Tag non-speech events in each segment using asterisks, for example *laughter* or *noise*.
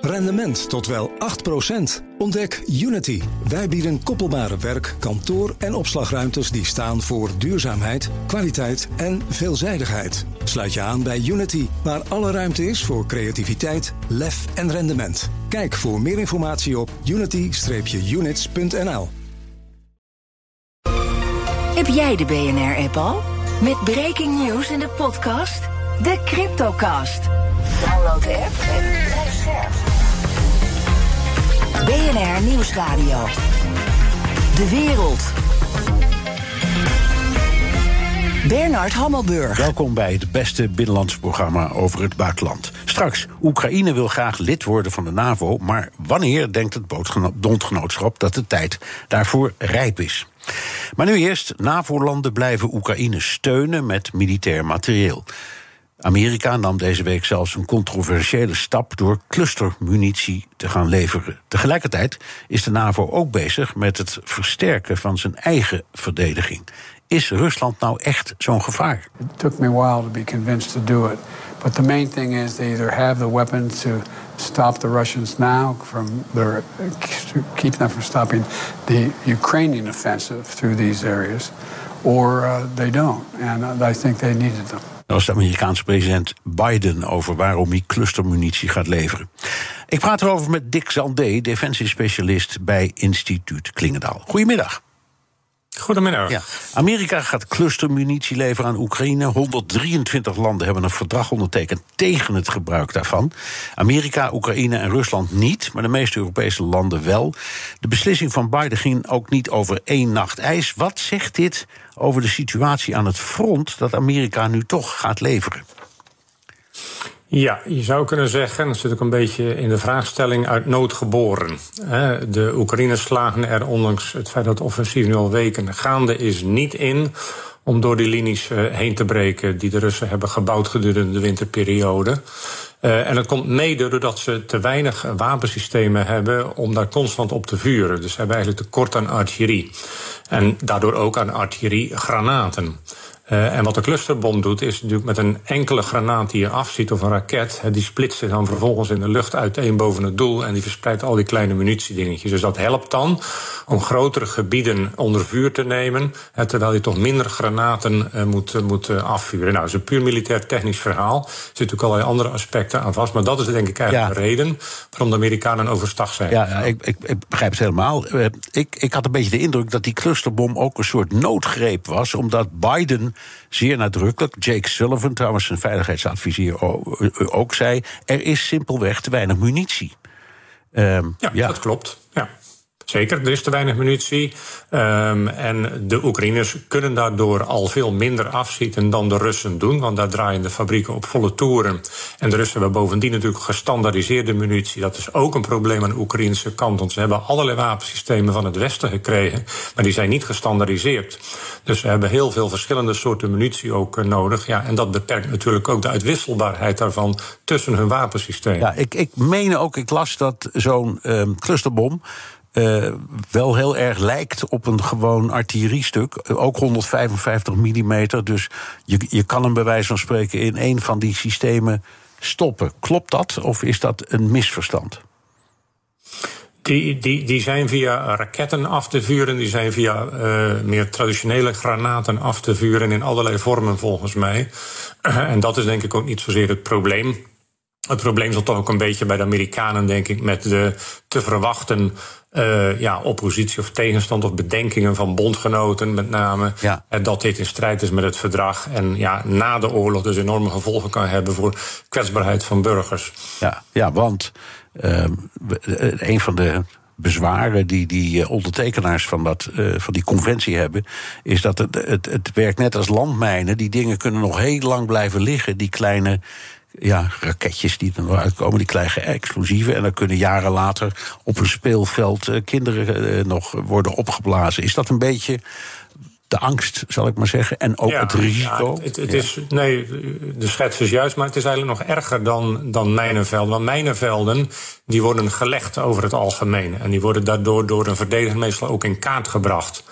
Rendement tot wel 8%. Ontdek Unity. Wij bieden koppelbare werk, kantoor en opslagruimtes die staan voor duurzaamheid, kwaliteit en veelzijdigheid. Sluit je aan bij Unity, waar alle ruimte is voor creativiteit, lef en rendement. Kijk voor meer informatie op unity-units.nl. Heb jij de BNR-app al? Met breaking news in de podcast De Cryptocast. Download de app en blijf scherp. BNR Nieuwsradio. De wereld. Bernard Hammelburg. Welkom bij het beste binnenlandse programma over het buitenland. Straks, Oekraïne wil graag lid worden van de NAVO, maar wanneer denkt het bondgenootschap dat de tijd daarvoor rijp is? Maar nu eerst, NAVO-landen blijven Oekraïne steunen met militair materieel. Amerika nam deze week zelfs een controversiële stap door clustermunitie te gaan leveren. Tegelijkertijd is de NAVO ook bezig met het versterken van zijn eigen verdediging. Is Rusland nou echt zo'n gevaar? It took me a while to be convinced to do it. But the main thing is they either have the weapons to stop the Russians now from their keep them from stopping the Ukrainian offensive through these areas, or uh, they don't. And I think they needed them. Dat was de Amerikaanse president Biden over waarom hij clustermunitie gaat leveren. Ik praat erover met Dick Zandé, defensiespecialist bij Instituut Klingendaal. Goedemiddag. Goedemiddag. Ja. Amerika gaat clustermunitie leveren aan Oekraïne. 123 landen hebben een verdrag ondertekend tegen het gebruik daarvan. Amerika, Oekraïne en Rusland niet, maar de meeste Europese landen wel. De beslissing van Biden ging ook niet over één nacht ijs. Wat zegt dit over de situatie aan het front dat Amerika nu toch gaat leveren? Ja, je zou kunnen zeggen, dat zit ook een beetje in de vraagstelling, uit nood geboren. De Oekraïners slagen er, ondanks het feit dat het offensief nu al weken gaande is, niet in om door die linies eh, heen te breken die de Russen hebben gebouwd gedurende de winterperiode. Uh, en dat komt mede doordat ze te weinig wapensystemen hebben om daar constant op te vuren. Dus ze hebben eigenlijk tekort aan artillerie. En daardoor ook aan artilleriegranaten. Uh, en wat de clusterbom doet, is natuurlijk met een enkele granaat die je afziet of een raket, die splitst zich dan vervolgens in de lucht uiteen boven het doel en die verspreidt al die kleine munitiedingetjes. Dus dat helpt dan om grotere gebieden onder vuur te nemen, terwijl je toch minder granaten uh, moet, uh, moet afvuren. Nou, dat is een puur militair technisch verhaal. Er zitten natuurlijk allerlei andere aspecten aan vast, maar dat is denk ik eigenlijk ja. de reden waarom de Amerikanen overstag zijn. Ja, ja ik, ik, ik, begrijp het helemaal. ik, ik had een beetje de indruk dat die clusterbom ook een soort noodgreep was, omdat Biden zeer nadrukkelijk, Jake Sullivan, trouwens een veiligheidsadviseur, ook zei: er is simpelweg te weinig munitie. Um, ja, ja, dat klopt. Ja. Zeker, er is te weinig munitie. Um, en de Oekraïners kunnen daardoor al veel minder afschieten dan de Russen doen. Want daar draaien de fabrieken op volle toeren. En de Russen hebben bovendien natuurlijk gestandaardiseerde munitie. Dat is ook een probleem aan de Oekraïnse kant. Want ze hebben allerlei wapensystemen van het Westen gekregen. Maar die zijn niet gestandaardiseerd. Dus ze hebben heel veel verschillende soorten munitie ook uh, nodig. Ja, en dat beperkt natuurlijk ook de uitwisselbaarheid daarvan tussen hun wapensystemen. Ja, ik, ik meen ook, ik las dat zo'n um, clusterbom uh, wel heel erg lijkt op een gewoon artilleriestuk. Ook 155 mm. Dus je, je kan hem bij wijze van spreken in een van die systemen stoppen. Klopt dat of is dat een misverstand? Die, die, die zijn via raketten af te vuren, die zijn via uh, meer traditionele granaten af te vuren in allerlei vormen volgens mij. *clears throat* En dat is denk ik ook niet zozeer het probleem. Het probleem zat toch ook een beetje bij de Amerikanen, denk ik, met de te verwachten uh, ja, oppositie of tegenstand of bedenkingen van bondgenoten, met name. Ja. dat dit in strijd is met het verdrag. En ja, na de oorlog dus enorme gevolgen kan hebben voor kwetsbaarheid van burgers. Ja, ja want uh, een van de bezwaren die die ondertekenaars van, dat, uh, van die conventie hebben, is dat het, het, het werkt net als landmijnen. Die dingen kunnen nog heel lang blijven liggen, die kleine ja, raketjes die er nog uitkomen, die krijgen explosieven. En dan kunnen jaren later op een speelveld uh, kinderen uh, nog worden opgeblazen. Is dat een beetje de angst, zal ik maar zeggen, en ook het risico. Ja, het, het is, nee, de schets is juist, maar het is eigenlijk nog erger dan, dan mijnenvelden. Want mijnenvelden die worden gelegd over het algemeen. En die worden daardoor door een verdediger meestal ook in kaart gebracht.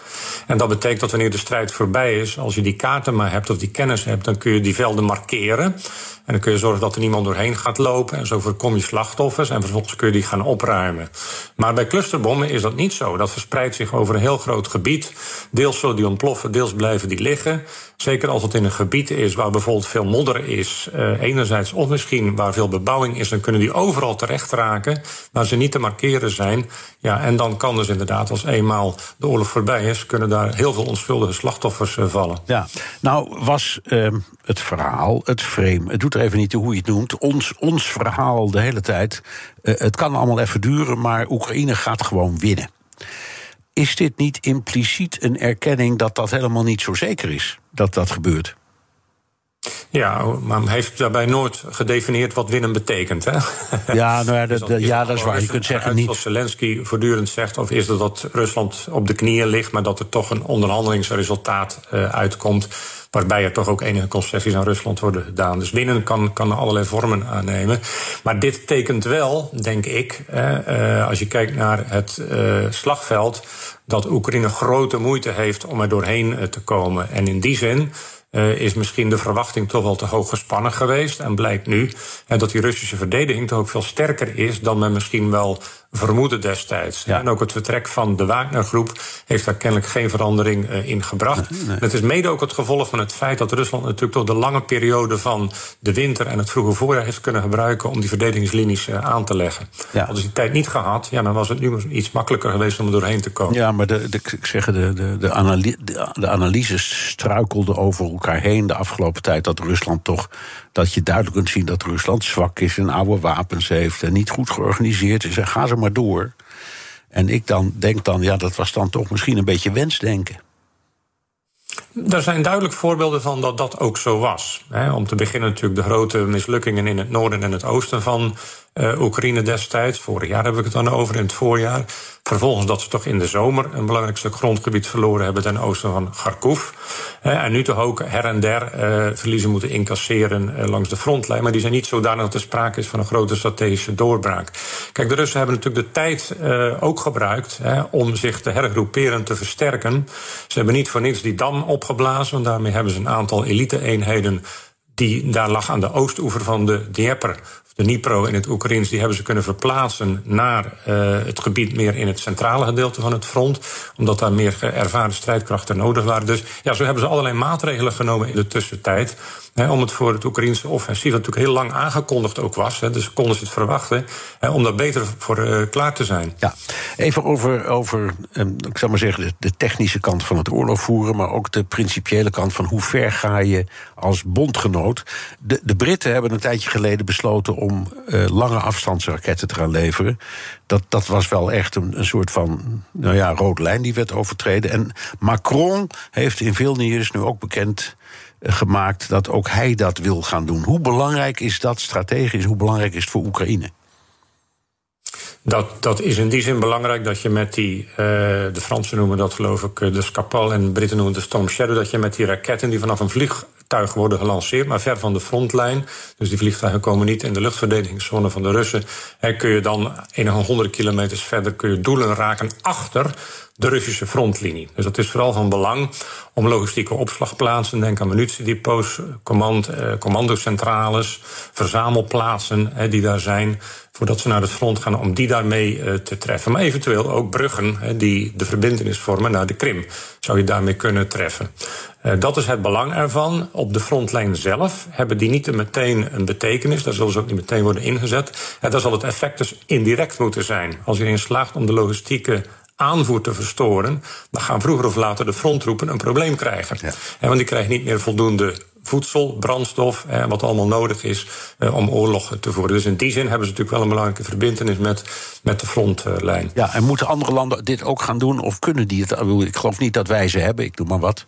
En dat betekent dat wanneer de strijd voorbij is, als je die kaarten maar hebt of die kennis hebt, dan kun je die velden markeren. En dan kun je zorgen dat er niemand doorheen gaat lopen. En zo voorkom je slachtoffers. En vervolgens kun je die gaan opruimen. Maar bij clusterbommen is dat niet zo. Dat verspreidt zich over een heel groot gebied. Deels zullen die ontploffen, deels blijven die liggen. Zeker als het in een gebied is waar bijvoorbeeld veel modder is, uh, enerzijds, of misschien waar veel bebouwing is, dan kunnen die overal terecht raken, waar ze niet te markeren zijn. Ja, en dan kan dus inderdaad, als eenmaal de oorlog voorbij is, kunnen daar heel veel onschuldige slachtoffers uh, vallen. Ja, nou was uh, het verhaal, het frame, het doet er even niet toe hoe je het noemt, ons, ons verhaal de hele tijd. Uh, het kan allemaal even duren, maar Oekraïne gaat gewoon winnen. Is dit niet impliciet een erkenning dat dat helemaal niet zo zeker is? dat dat gebeurt. Ja, maar heeft daarbij nooit gedefinieerd wat winnen betekent. Hè? Ja, nou ja, *laughs* dat, dus ja, dat is waar. Je kunt zeggen niet. Zoals Zelensky voortdurend zegt, of is het dat Rusland op de knieën ligt, maar dat er toch een onderhandelingsresultaat uh, uitkomt. Waarbij er toch ook enige concessies aan Rusland worden gedaan. Dus winnen kan, kan allerlei vormen aannemen. Maar dit tekent wel, denk ik, uh, als je kijkt naar het uh, slagveld, dat Oekraïne grote moeite heeft om er doorheen te komen. En in die zin is misschien de verwachting toch wel te hoog gespannen geweest. En blijkt nu uh, dat die Russische verdediging toch ook veel sterker is dan men misschien wel vermoedde destijds. Ja. En ook het vertrek van de Wagner-groep heeft daar kennelijk geen verandering uh, in gebracht. Nee, nee. Het is mede ook het gevolg van het feit dat Rusland natuurlijk toch de lange periode van de winter en het vroege voorjaar heeft kunnen gebruiken om die verdedigingslinies uh, aan te leggen. Ja. Hadden ze die tijd niet gehad, ja, dan was het nu iets makkelijker geweest om er doorheen te komen. Ja, maar de, de, ik zeg, de, de, de, analy de, de analyses struikelden over elkaar heen de afgelopen tijd. Dat Rusland toch, dat je duidelijk kunt zien dat Rusland zwak is en oude wapens heeft en niet goed georganiseerd is. En ga ze maar door. En ik dan denk dan, ja, dat was dan toch misschien een beetje wensdenken. Er zijn duidelijk voorbeelden van dat dat ook zo was. om te beginnen natuurlijk de grote mislukkingen in het noorden en het oosten van uh, Oekraïne destijds. Vorig jaar heb ik het dan over, in het voorjaar. Vervolgens dat ze toch in de zomer een belangrijk stuk grondgebied verloren hebben ten oosten van Kharkov. En nu toch ook her en der uh, verliezen moeten incasseren langs de frontlijn. Maar die zijn niet zodanig dat er sprake is van een grote strategische doorbraak. Kijk, de Russen hebben natuurlijk de tijd ook gebruikt om zich te hergroeperen, te versterken. Ze hebben niet voor niets die dam opgeblazen, daarmee hebben ze een aantal elite-eenheden die daar lag aan de oostoever van de Dnieper de Dnipro in het Oekraïens, die hebben ze kunnen verplaatsen naar uh, het gebied meer in het centrale gedeelte van het front. Omdat daar meer ervaren strijdkrachten nodig waren. Dus ja, zo hebben ze allerlei maatregelen genomen in de tussentijd. Om het voor het Oekraïnse offensief, dat natuurlijk heel lang aangekondigd ook was. Hè, dus konden ze het verwachten. Om daar beter voor uh, klaar te zijn. Ja, even over, over um, ik zou maar zeggen, de, technische kant van het oorlog voeren. Maar ook de principiële kant van hoe ver ga je als bondgenoot. De, de Britten hebben een tijdje geleden besloten om uh, lange afstandsraketten te gaan leveren. Dat, dat was wel echt een, een soort van nou ja, rood lijn die werd overtreden. En Macron heeft in veel nieuws nu ook bekend gemaakt dat ook hij dat wil gaan doen. Hoe belangrijk is dat strategisch? Hoe belangrijk is het voor Oekraïne? Dat, dat is in die zin belangrijk dat je met die, uh, de Fransen noemen dat geloof ik de Scapal en de Britten noemen de Storm Shadow, dat je met die raketten die vanaf een vliegtuig worden gelanceerd, maar ver van de frontlijn, dus die vliegtuigen komen niet in de luchtverdedigingszone van de Russen, en kun je dan enige honderden kilometers verder kun je doelen raken achter de Russische frontlinie. Dus dat is vooral van belang om logistieke opslagplaatsen, denk aan munitiedepots, command, eh, commandocentrales, verzamelplaatsen die daar zijn, voordat ze naar het front gaan, om die daarmee uh, te treffen. Maar eventueel ook bruggen die de verbindenis vormen naar de Krim, zou je daarmee kunnen treffen. Uh, dat is het belang ervan. Op de frontlijn zelf hebben die niet meteen een betekenis. Daar zullen ze ook niet meteen worden ingezet. En daar zal het effect dus indirect moeten zijn. Als je erin slaagt om de logistieke aanvoer te verstoren, dan gaan vroeger of later de frontroepen een probleem krijgen. Ja. Want die krijgen niet meer voldoende voedsel, brandstof, wat allemaal nodig is eh, om oorlog te voeren. Dus in die zin hebben ze natuurlijk wel een belangrijke verbindenis met, met de frontlijn. Ja, en moeten andere landen dit ook gaan doen? Of kunnen die het? Ik geloof niet dat wij ze hebben, ik doe maar wat.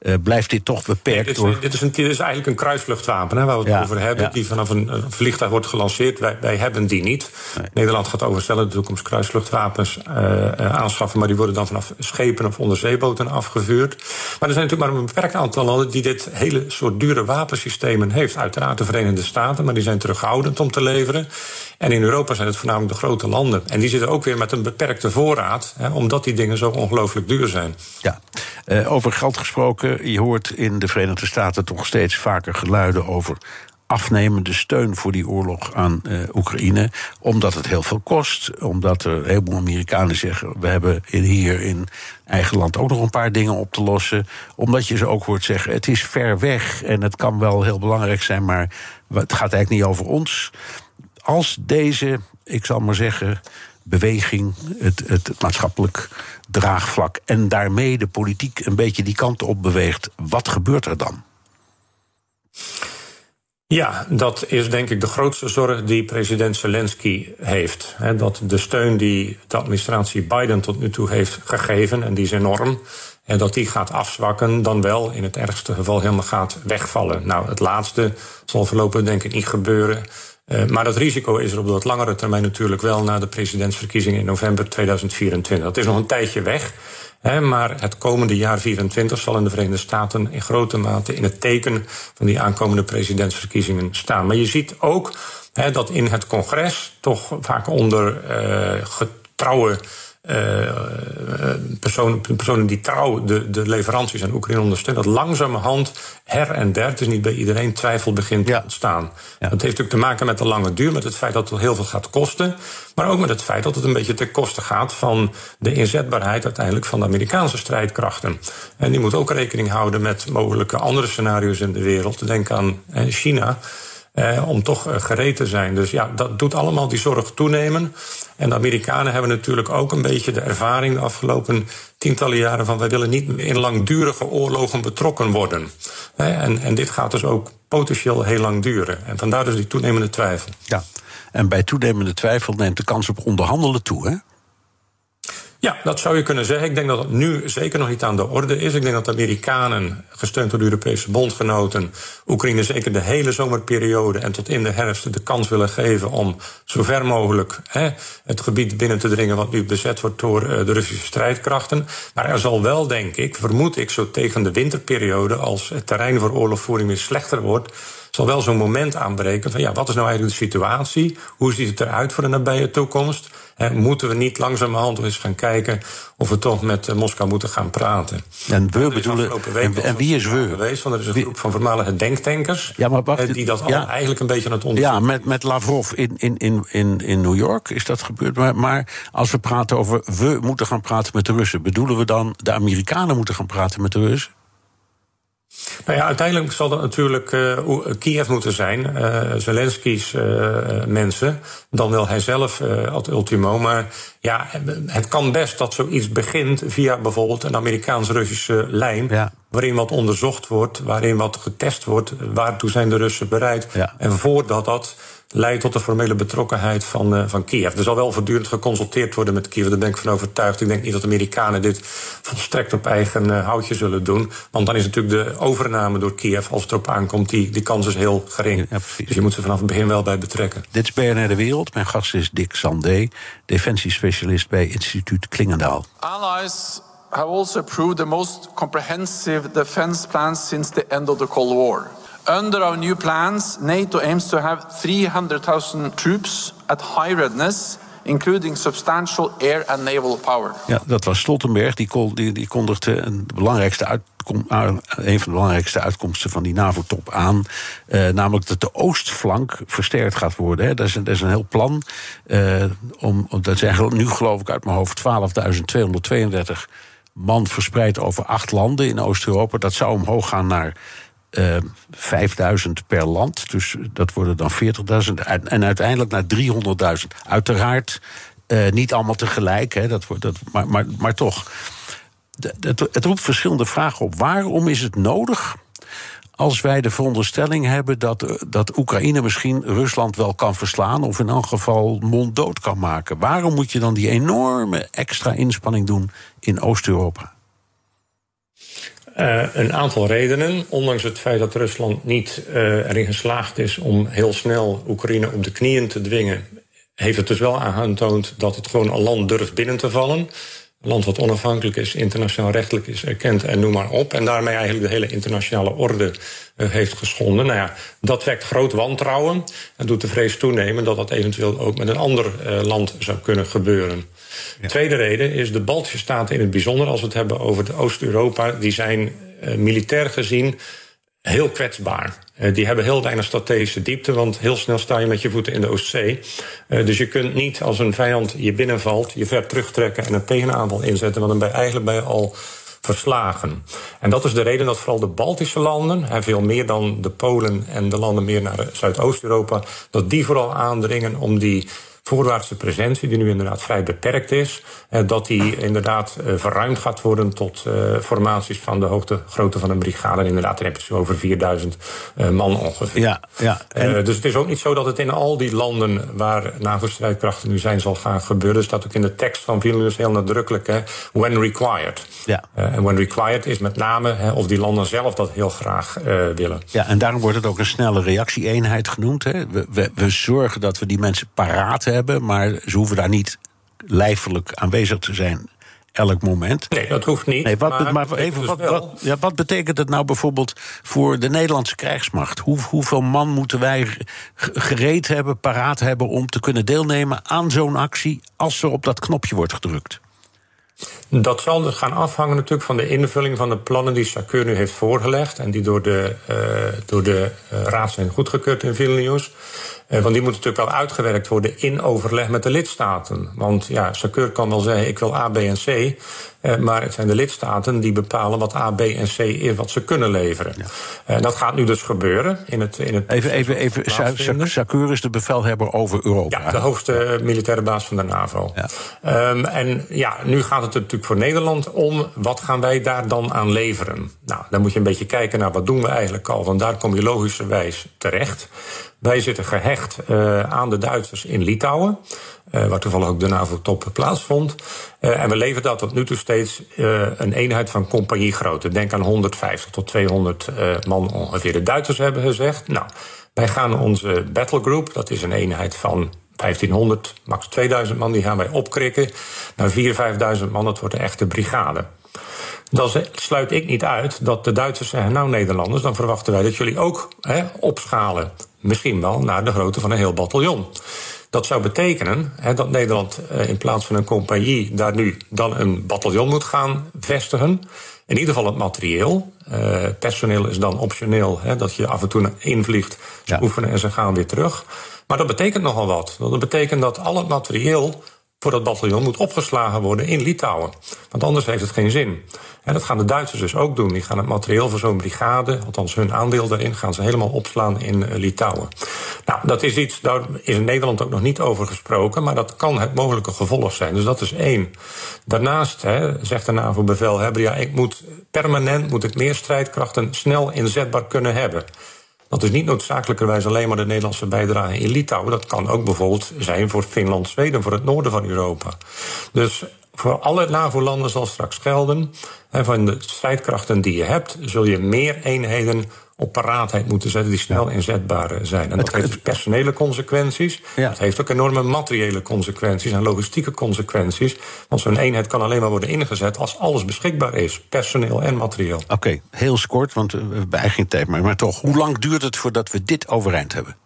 Uh, blijft dit toch beperkt dit, door... Dit is, een, dit is eigenlijk een kruisvluchtwapen hè, waar we het Ja, over hebben... ja. die vanaf een, een vliegtuig wordt gelanceerd. Wij, wij hebben die niet. Nederland gaat overstellen de toekomst kruisvluchtwapens eh, eh, aanschaffen... maar die worden dan vanaf schepen of onderzeeboten afgevuurd. Maar er zijn natuurlijk maar een beperkt aantal landen... die dit hele soort dure wapensystemen heeft. Uiteraard de Verenigde Staten, maar die zijn terughoudend om te leveren. En in Europa zijn het voornamelijk de grote landen. En die zitten ook weer met een beperkte voorraad... Hè, omdat die dingen zo ongelooflijk duur zijn. Ja, Eh, over geld gesproken. Je hoort in de Verenigde Staten toch steeds vaker geluiden over afnemende steun voor die oorlog aan eh, Oekraïne. Omdat het heel veel kost. Omdat er een heleboel Amerikanen zeggen... we hebben hier in eigen land ook nog een paar dingen op te lossen. Omdat je ze ook hoort zeggen... het is ver weg en het kan wel heel belangrijk zijn... maar het gaat eigenlijk niet over ons. Als deze, ik zal maar zeggen beweging, het, het, maatschappelijk draagvlak en daarmee de politiek een beetje die kant op beweegt, wat gebeurt er dan? Ja, dat is denk ik de grootste zorg die president Zelensky heeft. Dat de steun die de administratie Biden tot nu toe heeft gegeven, en die is enorm, en dat die gaat afzwakken, dan wel in het ergste geval helemaal gaat wegvallen. Nou, het laatste zal voorlopig denk ik niet gebeuren. Eh, maar dat risico is er op de wat langere termijn natuurlijk wel na de presidentsverkiezingen in november 2024. Dat is nog een tijdje weg. Maar het komende jaar 24 zal in de Verenigde Staten in grote mate in het teken van die aankomende presidentsverkiezingen staan. Maar je ziet ook dat in het congres toch vaak onder eh getrouwe eh, eh, personen, personen die trouw de, de leveranties aan Oekraïne ondersteunen, dat langzamerhand her en der, is niet bij iedereen, twijfel begint te ontstaan. Ja. Dat heeft natuurlijk te maken met de lange duur, met het feit dat het heel veel gaat kosten, maar ook met het feit dat het een beetje ten koste gaat van de inzetbaarheid uiteindelijk van de Amerikaanse strijdkrachten. En die moet ook rekening houden met mogelijke andere scenario's in de wereld. Denk aan China. Eh, om toch eh, gereed te zijn. Dus ja, dat doet allemaal die zorg toenemen. En de Amerikanen hebben natuurlijk ook een beetje de ervaring de afgelopen tientallen jaren van wij willen niet in langdurige oorlogen betrokken worden. En, en dit gaat dus ook potentieel heel lang duren. En vandaar dus die toenemende twijfel. Ja. En bij toenemende twijfel neemt de kans op onderhandelen toe, hè? Ja, dat zou je kunnen zeggen. Ik denk dat het nu zeker nog niet aan de orde is. Ik denk dat Amerikanen, gesteund door de Europese bondgenoten, Oekraïne zeker de hele zomerperiode en tot in de herfst de kans willen geven om zo ver mogelijk hè, het gebied binnen te dringen wat nu bezet wordt door eh, de Russische strijdkrachten. Maar er zal wel, denk ik, vermoed ik, zo tegen de winterperiode, als het terrein voor oorlogvoering weer slechter wordt, zal wel zo'n moment aanbreken van ja, wat is nou eigenlijk de situatie? Hoe ziet het eruit voor de nabije toekomst? Hè, moeten we niet langzamerhand eens gaan kijken of we toch met eh, Moskou moeten gaan praten? En we bedoelen. En, wie is we? Geweest, want er is een Wie- groep van voormalige denktankers Ja, maar wacht, eh, die dat ja. eigenlijk een beetje aan het onderzoeken Ja, met, met Lavrov in, in, in, in, in New York is dat gebeurd. Maar, maar als we praten over we moeten gaan praten met de Russen, bedoelen we dan de Amerikanen moeten gaan praten met de Russen? Nou ja, uiteindelijk zal dat natuurlijk Oe- Kiev moeten zijn. eh Zelensky's eh, mensen. Dan wel hij zelf eh ad ultimo. Maar ja, het kan best dat zoiets begint via bijvoorbeeld een Amerikaans-Russische lijn. Ja. Waarin wat onderzocht wordt, waarin wat getest wordt. Waartoe zijn de Russen bereid? Ja. En voordat dat leidt tot de formele betrokkenheid van, eh, van Kiev. Er zal wel voortdurend geconsulteerd worden met Kiev, daar ben ik van overtuigd. Ik denk niet dat de Amerikanen dit volstrekt op eigen eh, houtje zullen doen. Want dan is natuurlijk de overname door Kiev, als het erop aankomt, die, die kans is heel gering. Ja, dus je moet ze vanaf het begin wel bij betrekken. Dit is BNR De Wereld. Mijn gast is Dick Sandé, defensiespecialist bij instituut Klingendaal. Allies have also approved the most comprehensive defense plans since the end of the Cold War. Under our new plans, NATO aims to have 300,000 troops at high readiness, including substantial air and naval power. Ja, dat was Stoltenberg. Die, kon, die, die kondigde een, belangrijkste uitkom, een van de belangrijkste uitkomsten van die NAVO-top aan. Eh, namelijk dat de oostflank versterkt gaat worden. Hè. Dat, is een, dat is een heel plan. Eh, om, dat zijn nu geloof ik uit mijn hoofd 12.232 man verspreid over acht landen in Oost-Europa. Dat zou omhoog gaan naar eh 5000 per land. Dus dat worden dan 40.000. En uiteindelijk naar 300.000. Uiteraard eh, niet allemaal tegelijk, hè, dat wordt, dat, maar, maar, maar toch. Het, het roept verschillende vragen op. Waarom is het nodig als wij de veronderstelling hebben dat, eh, dat Oekraïne misschien Rusland wel kan verslaan, of in elk geval monddood kan maken? Waarom moet je dan die enorme extra inspanning doen in Oost-Europa? Uh, een aantal redenen. Ondanks het feit dat Rusland niet uh, erin geslaagd is om heel snel Oekraïne op de knieën te dwingen, heeft het dus wel aangetoond dat het gewoon een land durft binnen te vallen. Een land wat onafhankelijk is, internationaal rechtelijk is erkend en noem maar op. En daarmee eigenlijk de hele internationale orde uh, heeft geschonden. Nou ja, dat wekt groot wantrouwen en doet de vrees toenemen dat dat eventueel ook met een ander land zou kunnen gebeuren. Ja. Tweede reden is de Baltische Staten in het bijzonder, als we het hebben over Oost-Europa, die zijn uh, militair gezien heel kwetsbaar. Uh, die hebben heel weinig strategische diepte, want heel snel sta je met je voeten in de Oostzee. Uh, dus je kunt niet als een vijand je binnenvalt, je ver terugtrekken en een tegenaanval inzetten, want dan ben je eigenlijk bij al verslagen. En dat is de reden dat vooral de Baltische landen, en veel meer dan de Polen en de landen meer naar Zuidoost-Europa, dat die vooral aandringen om die voorwaartse presentie, die nu inderdaad vrij beperkt is, eh, dat die inderdaad eh, verruimd gaat worden tot eh, formaties van de hoogte, grootte van een brigade. En inderdaad, dan heb je zo over 4000 man ongeveer. Ja, ja. En... dus het is ook niet zo dat het in al die landen waar NAVO-strijdkrachten nu zijn zal gaan gebeuren. Er staat ook in de tekst van Vilnius heel nadrukkelijk, hè, when required. Ja. En when required is met name hè, of die landen zelf dat heel graag willen. Ja, en daarom wordt het ook een snelle reactie-eenheid genoemd. Hè. We, we, we zorgen dat we die mensen paraat hebben maar ze hoeven daar niet lijfelijk aanwezig te zijn elk moment. Nee, dat hoeft niet. Nee, wat, maar, maar even, dus wat, wat, ja, wat, betekent het nou bijvoorbeeld voor de Nederlandse krijgsmacht? Hoe, hoeveel man moeten wij gereed hebben, paraat hebben om te kunnen deelnemen aan zo'n actie als er op dat knopje wordt gedrukt? Dat zal dus gaan afhangen natuurlijk van de invulling van de plannen die Sakeur nu heeft voorgelegd en die door de, uh, door de uh, raad zijn goedgekeurd in Vilnius. Uh, want die moeten natuurlijk wel uitgewerkt worden in overleg met de lidstaten. Want ja, Sakeur kan wel zeggen: ik wil A, B en C. Uh, maar het zijn de lidstaten die bepalen wat A, B en C is, wat ze kunnen leveren. Ja. Uh, dat gaat nu dus gebeuren. In het, in het even, even, even Sakeur is de bevelhebber over Europa. Ja, de hoogste militaire baas van de NAVO. Ja. Um, en ja, nu gaat het natuurlijk voor Nederland om wat gaan wij daar dan aan leveren. Nou, dan moet je een beetje kijken naar wat doen we eigenlijk al. Want daar kom je logischerwijs terecht. Wij zitten gehecht uh, aan de Duitsers in Litouwen. Uh, waar toevallig ook de NAVO-top plaatsvond. Uh, en we leveren dat tot nu toe steeds een eenheid van compagniegrootte. Denk aan 150 tot 200 man ongeveer. De Duitsers hebben gezegd, nou, wij gaan onze battlegroup, dat is een eenheid van 1500, max 2000 man, die gaan wij opkrikken naar 4.000, 5.000 man. Dat wordt een echte brigade. Dan sluit ik niet uit dat de Duitsers zeggen: Nou, Nederlanders, dan verwachten wij dat jullie ook hè, opschalen. Misschien wel naar de grootte van een heel bataljon. Dat zou betekenen hè, dat Nederland eh, in plaats van een compagnie daar nu dan een bataljon moet gaan vestigen. In ieder geval het materieel. Uh, personeel is dan optioneel, hè, dat je af en toe invliegt, ze ja. oefenen en ze gaan weer terug. Maar dat betekent nogal wat. Dat betekent dat al het materieel voor dat bataljon moet opgeslagen worden in Litouwen. Want anders heeft het geen zin. En dat gaan de Duitsers dus ook doen. Die gaan het materieel voor zo'n brigade, althans hun aandeel daarin, gaan ze helemaal opslaan in uh, Litouwen. Nou, dat is iets, daar is in Nederland ook nog niet over gesproken, maar dat kan het mogelijke gevolg zijn. Dus dat is één. Daarnaast hè, zegt de NAVO-bevelhebber, ja, ik moet permanent moet ik meer strijdkrachten snel inzetbaar kunnen hebben. Dat is niet noodzakelijkerwijs alleen maar de Nederlandse bijdrage in Litouwen. Dat kan ook bijvoorbeeld zijn voor Finland, Zweden, voor het noorden van Europa. Dus voor alle NAVO-landen zal straks gelden. En van de strijdkrachten die je hebt, zul je meer eenheden op paraatheid moeten zetten die snel inzetbaar zijn. En dat heeft personele consequenties. Ja. Dat heeft ook enorme materiële consequenties en logistieke consequenties. Want zo'n eenheid kan alleen maar worden ingezet als alles beschikbaar is, personeel en materieel. Oké, okay, heel kort, want we hebben eigenlijk geen tijd meer. Maar toch, hoe lang duurt het voordat we dit overeind hebben?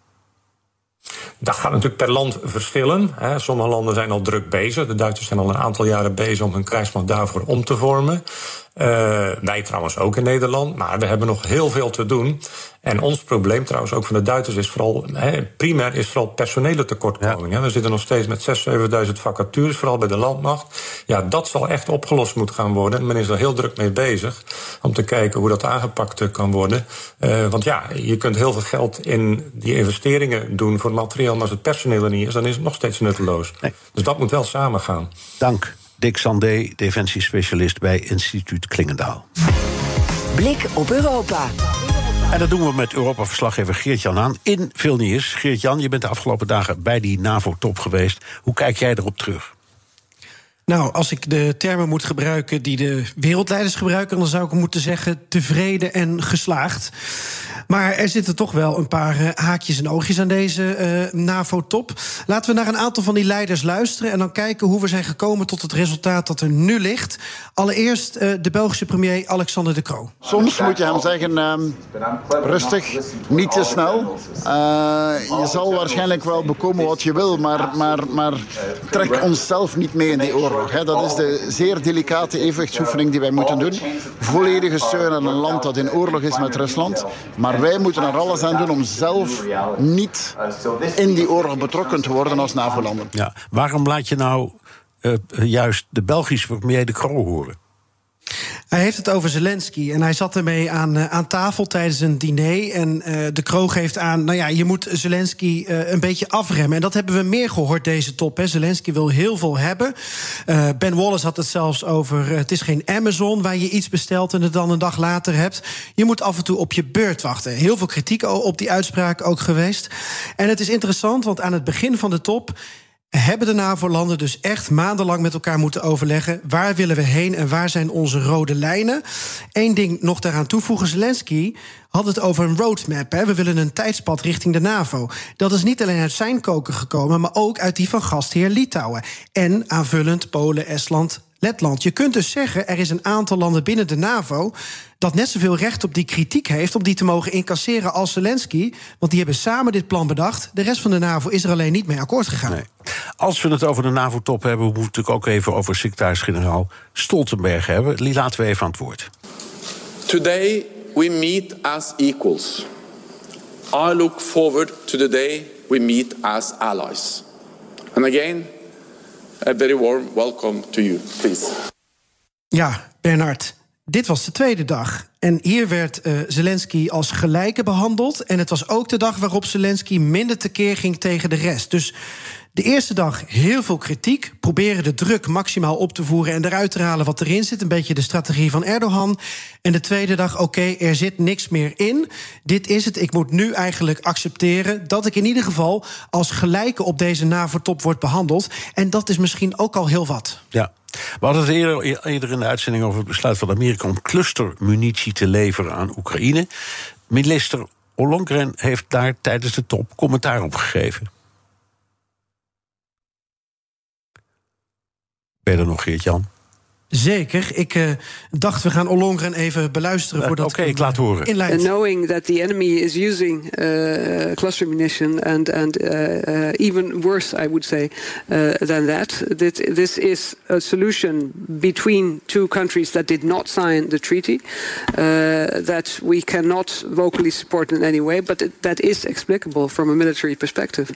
Dat gaat natuurlijk per land verschillen. Hè. Sommige landen zijn al druk bezig. De Duitsers zijn al een aantal jaren bezig om hun krijgsmacht daarvoor om te vormen. Uh, wij trouwens ook in Nederland. Maar we hebben nog heel veel te doen. En ons probleem trouwens ook van de Duitsers is vooral... He, primair is vooral personele tekortkoming. Ja. We zitten nog steeds met 6.000, 7.000 vacatures, vooral bij de landmacht. Ja, dat zal echt opgelost moeten gaan worden. En men is er heel druk mee bezig om te kijken hoe dat aangepakt kan worden. Uh, want ja, je kunt heel veel geld in die investeringen doen voor materieel... maar als het personeel er niet is, dan is het nog steeds nutteloos. Nee. Dus dat moet wel samengaan. Dank. Dick Sandé, defensiespecialist bij Instituut Klingendaal. Blik op Europa. En dat doen we met Europa-verslaggever Geert-Jan aan in Vilnius. Geert-Jan, je bent de afgelopen dagen bij die NAVO-top geweest. Hoe kijk jij erop terug? Nou, als ik de termen moet gebruiken die de wereldleiders gebruiken, dan zou ik moeten zeggen tevreden en geslaagd. Maar er zitten toch wel een paar uh, haakjes en oogjes aan deze uh, NAVO-top. Laten we naar een aantal van die leiders luisteren en dan kijken hoe we zijn gekomen tot het resultaat dat er nu ligt. Allereerst uh, de Belgische premier Alexander De Croo. Soms moet je hem zeggen: uh, rustig, niet te snel. je zal waarschijnlijk wel bekomen wat je wil, maar, maar, maar trek onszelf niet mee in die oorlog. Hè. Dat is de zeer delicate evenwichtsoefening die wij moeten doen. Volledige steun aan een land dat in oorlog is met Rusland. Maar wij moeten er alles aan doen om zelf niet in die oorlog betrokken te worden als NAVO-landen. Ja, waarom laat je nou uh, juist de Belgische premier de Croo horen? Hij heeft het over Zelensky en hij zat ermee aan, uh, aan tafel tijdens een diner. En uh, de kroog geeft aan, nou ja, je moet Zelensky uh, een beetje afremmen. En dat hebben we meer gehoord deze top. Zelensky wil heel veel hebben. ben Wallace had het zelfs over, het is geen Amazon waar je iets bestelt en het dan een dag later hebt. Je moet af en toe op je beurt wachten. Heel veel kritiek op die uitspraak ook geweest. En het is interessant, want aan het begin van de top hebben de NAVO-landen dus echt maandenlang met elkaar moeten overleggen. Waar willen we heen en waar zijn onze rode lijnen? Eén ding nog daaraan toevoegen. Zelensky had het over een roadmap. Hè. We willen een tijdspad richting de NAVO. Dat is niet alleen uit zijn koken gekomen, maar ook uit die van gastheer Litouwen. En aanvullend Polen, Estland, Letland. Je kunt dus zeggen, er is een aantal landen binnen de NAVO dat net zoveel recht op die kritiek heeft om die te mogen incasseren als Zelensky. Want die hebben samen dit plan bedacht. De rest van de NAVO is er alleen niet mee akkoord gegaan. Nee. Als we het over de NAVO-top hebben, moeten we het ook even over secretaris-generaal Stoltenberg hebben. Die laten we even aan het woord. Today we meet as equals. I look forward to the day we meet as allies. And again, a very warm welcome to you, please. Ja, Bernard. Dit was de tweede dag. En hier werd uh, Zelensky als gelijke behandeld. En het was ook de dag waarop Zelensky minder tekeer ging tegen de rest. Dus de eerste dag heel veel kritiek. Proberen de druk maximaal op te voeren en eruit te halen wat erin zit. Een beetje de strategie van Erdogan. En de tweede dag, oké, er zit niks meer in. Dit is het. Ik moet nu eigenlijk accepteren dat ik in ieder geval als gelijke op deze NAVO-top wordt behandeld. En dat is misschien ook al heel wat. Ja. We hadden het eerder, eerder in de uitzending over het besluit van Amerika om clustermunitie te leveren aan Oekraïne. Minister Ollongren heeft daar tijdens de top commentaar op gegeven. Ben je er nog, Geert-Jan? Zeker. Ik uh, dacht, we gaan Ollongren even beluisteren. Uh, Oké, okay, ik laat horen. And knowing that the enemy is using uh, cluster munition and, and uh, even worse, I would say, than that, that, this is a solution between two countries that did not sign the treaty, that we cannot vocally support in any way, but that is explicable from a military perspective.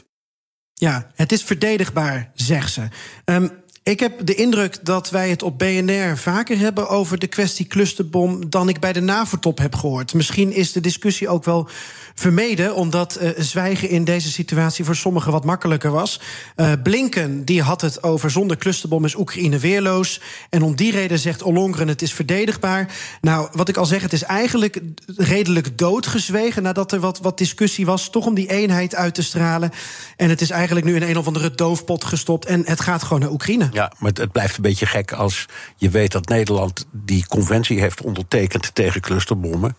Ja, het is verdedigbaar, zegt ze. Um, ik heb de indruk dat wij het op BNR vaker hebben over de kwestie clusterbom dan ik bij de NAVO-top heb gehoord. Misschien is de discussie ook wel vermeden, omdat uh, zwijgen in deze situatie voor sommigen wat makkelijker was. Uh, Blinken die had het over zonder clusterbom is Oekraïne weerloos. En om die reden zegt Ollongren het is verdedigbaar. Nou, wat ik al zeg, het is eigenlijk redelijk doodgezwegen nadat er wat, wat discussie was, toch om die eenheid uit te stralen. En het is eigenlijk nu in een of andere doofpot gestopt en het gaat gewoon naar Oekraïne. Ja, maar het blijft een beetje gek als je weet dat Nederland die conventie heeft ondertekend tegen clusterbommen.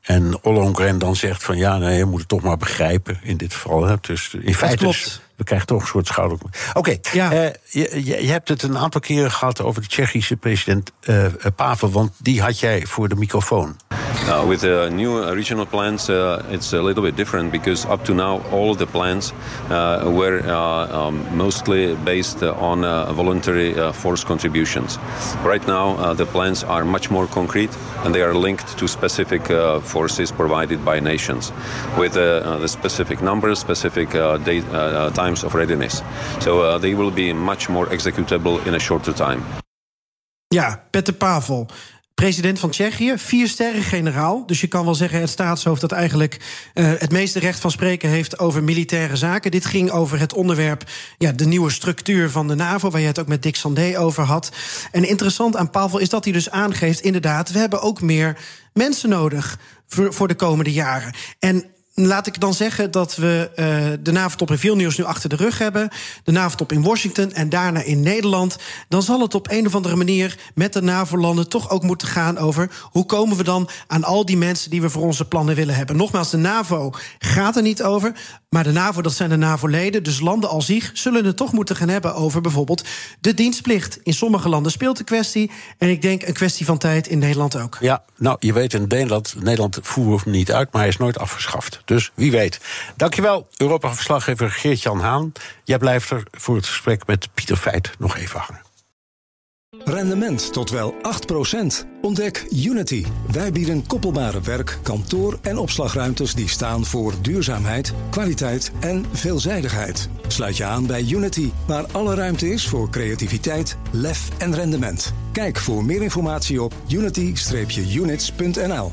En Ollongren dan zegt van ja, nee, je moet het toch maar begrijpen in dit geval. Hè. Dus in feite. We krijgen toch een soort schouder. Oké, okay, ja. uh, je, je, hebt het een aantal keren gehad over de Tsjechische president uh, Pavel, want die had jij voor de microfoon. Uh, with the new regional plans, uh, it's a little bit different because up to now all of the plans uh, were uh, um, mostly based on voluntary force contributions. Right now, the plans are much more concrete and they are linked to specific forces provided by nations with the specific numbers, specific date, time of readiness. So uh, they will be much more executable in a shorter time. Ja, Peter Pavel. President van Tsjechië, vier sterren generaal. Dus je kan wel zeggen, het staatshoofd dat eigenlijk uh, het meeste recht van spreken heeft over militaire zaken. Dit ging over het onderwerp, ja, de nieuwe structuur van de NAVO, waar je het ook met Dick Sandé over had. En interessant aan Pavel is dat hij dus aangeeft, inderdaad, we hebben ook meer mensen nodig voor, voor de komende jaren. En laat ik dan zeggen dat we uh, de NAVO-top in Vilnius nu achter de rug hebben. De NAVO-top in Washington en daarna in Nederland. Dan zal het op een of andere manier met de NAVO-landen toch ook moeten gaan over hoe komen we dan aan al die mensen die we voor onze plannen willen hebben. Nogmaals, de NAVO gaat er niet over. Maar de NAVO, dat zijn de NAVO-leden. Dus landen als zich zullen het toch moeten gaan hebben over bijvoorbeeld de dienstplicht. In sommige landen speelt de kwestie. En ik denk een kwestie van tijd in Nederland ook. Ja, nou, je weet in Nederland, Nederland voeren hem niet uit, maar hij is nooit afgeschaft. Dus wie weet. Dankjewel, Europa-verslaggever Geert-Jan Haan. Jij blijft er voor het gesprek met Pieter Feit nog even hangen. Rendement tot wel 8%. Ontdek Unity. Wij bieden koppelbare werk, kantoor en opslagruimtes die staan voor duurzaamheid, kwaliteit en veelzijdigheid. Sluit je aan bij Unity, waar alle ruimte is voor creativiteit, lef en rendement. Kijk voor meer informatie op unity-units.nl.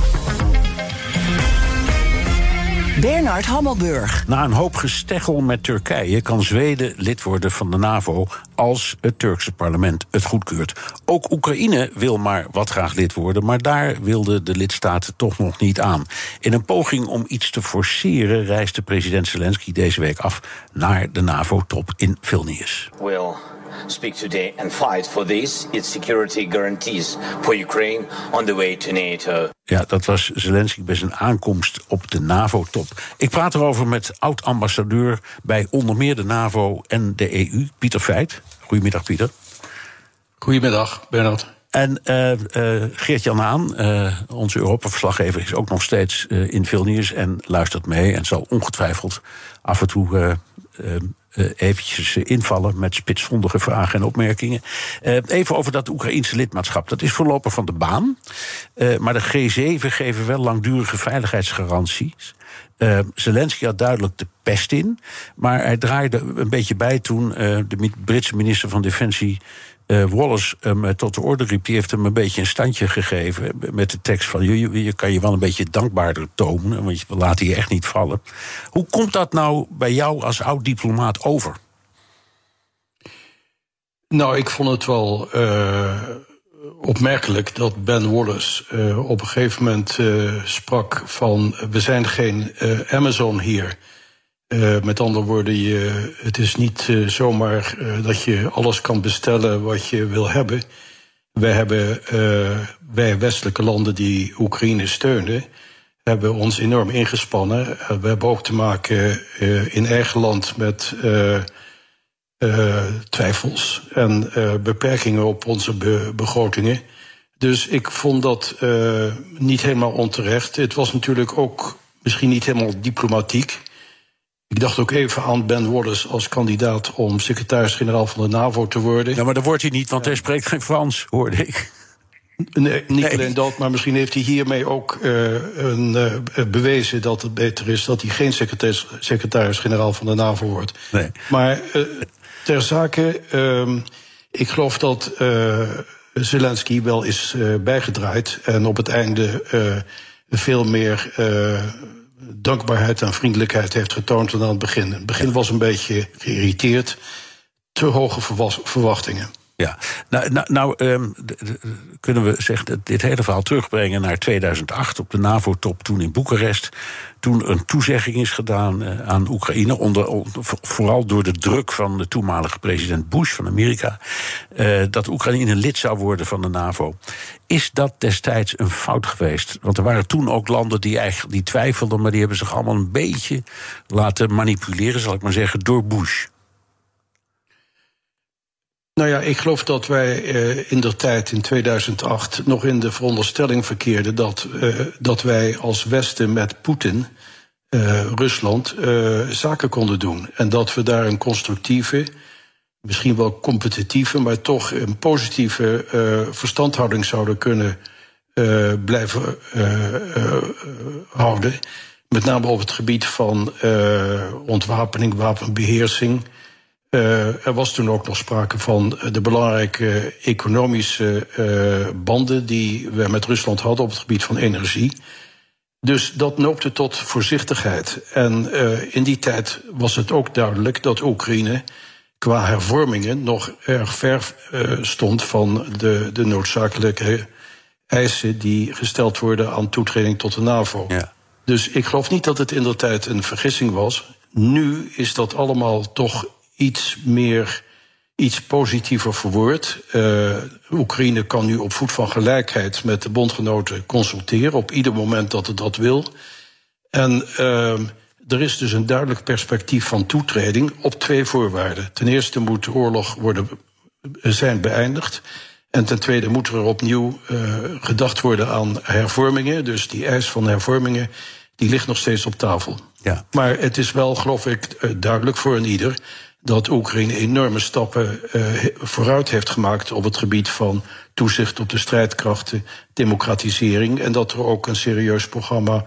Bernard Hammelburg. Na een hoop gesteggel met Turkije kan Zweden lid worden van de NAVO als het Turkse parlement het goedkeurt. Ook Oekraïne wil maar wat graag lid worden, maar daar wilden de lidstaten toch nog niet aan. In een poging om iets te forceren reisde president Zelensky deze week af naar de NAVO-top in Vilnius. Will speak today and fight for this, its security guarantees for Ukraine on the way to NATO. Ja, dat was Zelensky bij zijn aankomst op de NAVO-top. Ik praat erover met oud-ambassadeur bij onder meer de NAVO en de EU, Pieter Feit. Goedemiddag, Pieter. Goedemiddag, Bernard. En uh, uh, Geert-Jan Haan, uh, onze Europa-verslaggever, is ook nog steeds in Vilnius en luistert mee en zal ongetwijfeld af en toe uh, eventjes invallen met spitsvondige vragen en opmerkingen. Uh, even over dat Oekraïense lidmaatschap. Dat is voorlopig van de baan. Maar de G7 geven wel langdurige veiligheidsgaranties. Uh, Zelensky had duidelijk de pest in. Maar hij draaide een beetje bij toen de Britse minister van Defensie uh, Wallace hem tot de orde riep, die heeft hem een beetje een standje gegeven met de tekst van je, je kan je wel een beetje dankbaarder tonen, want we laten je echt niet vallen. Hoe komt dat nou bij jou als oud diplomaat over? Nou, ik vond het wel uh, opmerkelijk dat Ben Wallace op een gegeven moment sprak van we zijn geen Amazon hier. Uh, met andere woorden, je, het is niet uh, zomaar uh, dat je alles kan bestellen wat je wil hebben. Wij hebben, wij westelijke landen die Oekraïne steunen, hebben ons enorm ingespannen. we hebben ook te maken in eigen land met twijfels en beperkingen op onze be begrotingen. Dus ik vond dat niet helemaal onterecht. Het was natuurlijk ook misschien niet helemaal diplomatiek. Ik dacht ook even aan Ben Wallace als kandidaat om secretaris-generaal van de NAVO te worden. Ja, maar dat wordt hij niet, want hij spreekt geen Frans, hoorde ik. Nee, niet nee. alleen dat, maar misschien heeft hij hiermee ook uh, een, uh, bewezen dat het beter is dat hij geen secretaris-generaal van de NAVO wordt. Nee. Maar uh, ter zake, ik geloof dat Zelensky wel is bijgedraaid en op het einde veel meer dankbaarheid en vriendelijkheid heeft getoond dan aan het begin. Het begin was een beetje geïrriteerd, te hoge verwachtingen. Ja, nou, nou, nou um, kunnen we zeggen, dit hele verhaal terugbrengen naar 2008 op de NAVO-top toen in Boekarest. Toen een toezegging is gedaan uh, aan Oekraïne, onder, vooral door de druk van de toenmalige president Bush van Amerika, uh, dat Oekraïne lid zou worden van de NAVO. Is dat destijds een fout geweest? Want er waren toen ook landen die eigenlijk die twijfelden, maar die hebben zich allemaal een beetje laten manipuleren, zal ik maar zeggen, door Bush. Nou ja, ik geloof dat wij uh, in de tijd in 2008 nog in de veronderstelling verkeerden dat, uh, dat wij als Westen met Poetin, uh, Rusland, zaken konden doen. En dat we daar een constructieve, misschien wel competitieve, maar toch een positieve verstandhouding zouden kunnen blijven houden. Met name op het gebied van ontwapening, wapenbeheersing. Er was toen ook nog sprake van de belangrijke economische banden die we met Rusland hadden op het gebied van energie. Dus dat noopte tot voorzichtigheid. En uh, in die tijd was het ook duidelijk dat Oekraïne qua hervormingen nog erg ver stond van de, de noodzakelijke eisen die gesteld worden aan toetreding tot de NAVO. Ja. Dus ik geloof niet dat het in de tijd een vergissing was. Nu is dat allemaal toch iets meer iets positiever verwoord. Uh, Oekraïne kan nu op voet van gelijkheid met de bondgenoten consulteren op ieder moment dat het dat wil. En uh, er is dus een duidelijk perspectief van toetreding op twee voorwaarden. Ten eerste moet de oorlog worden, zijn beëindigd. En ten tweede moet er opnieuw uh, gedacht worden aan hervormingen. Dus die eis van hervormingen die ligt nog steeds op tafel. Ja. Maar het is wel, geloof ik, duidelijk voor een ieder dat Oekraïne enorme stappen uh, vooruit heeft gemaakt op het gebied van toezicht op de strijdkrachten, democratisering. En dat er ook een serieus programma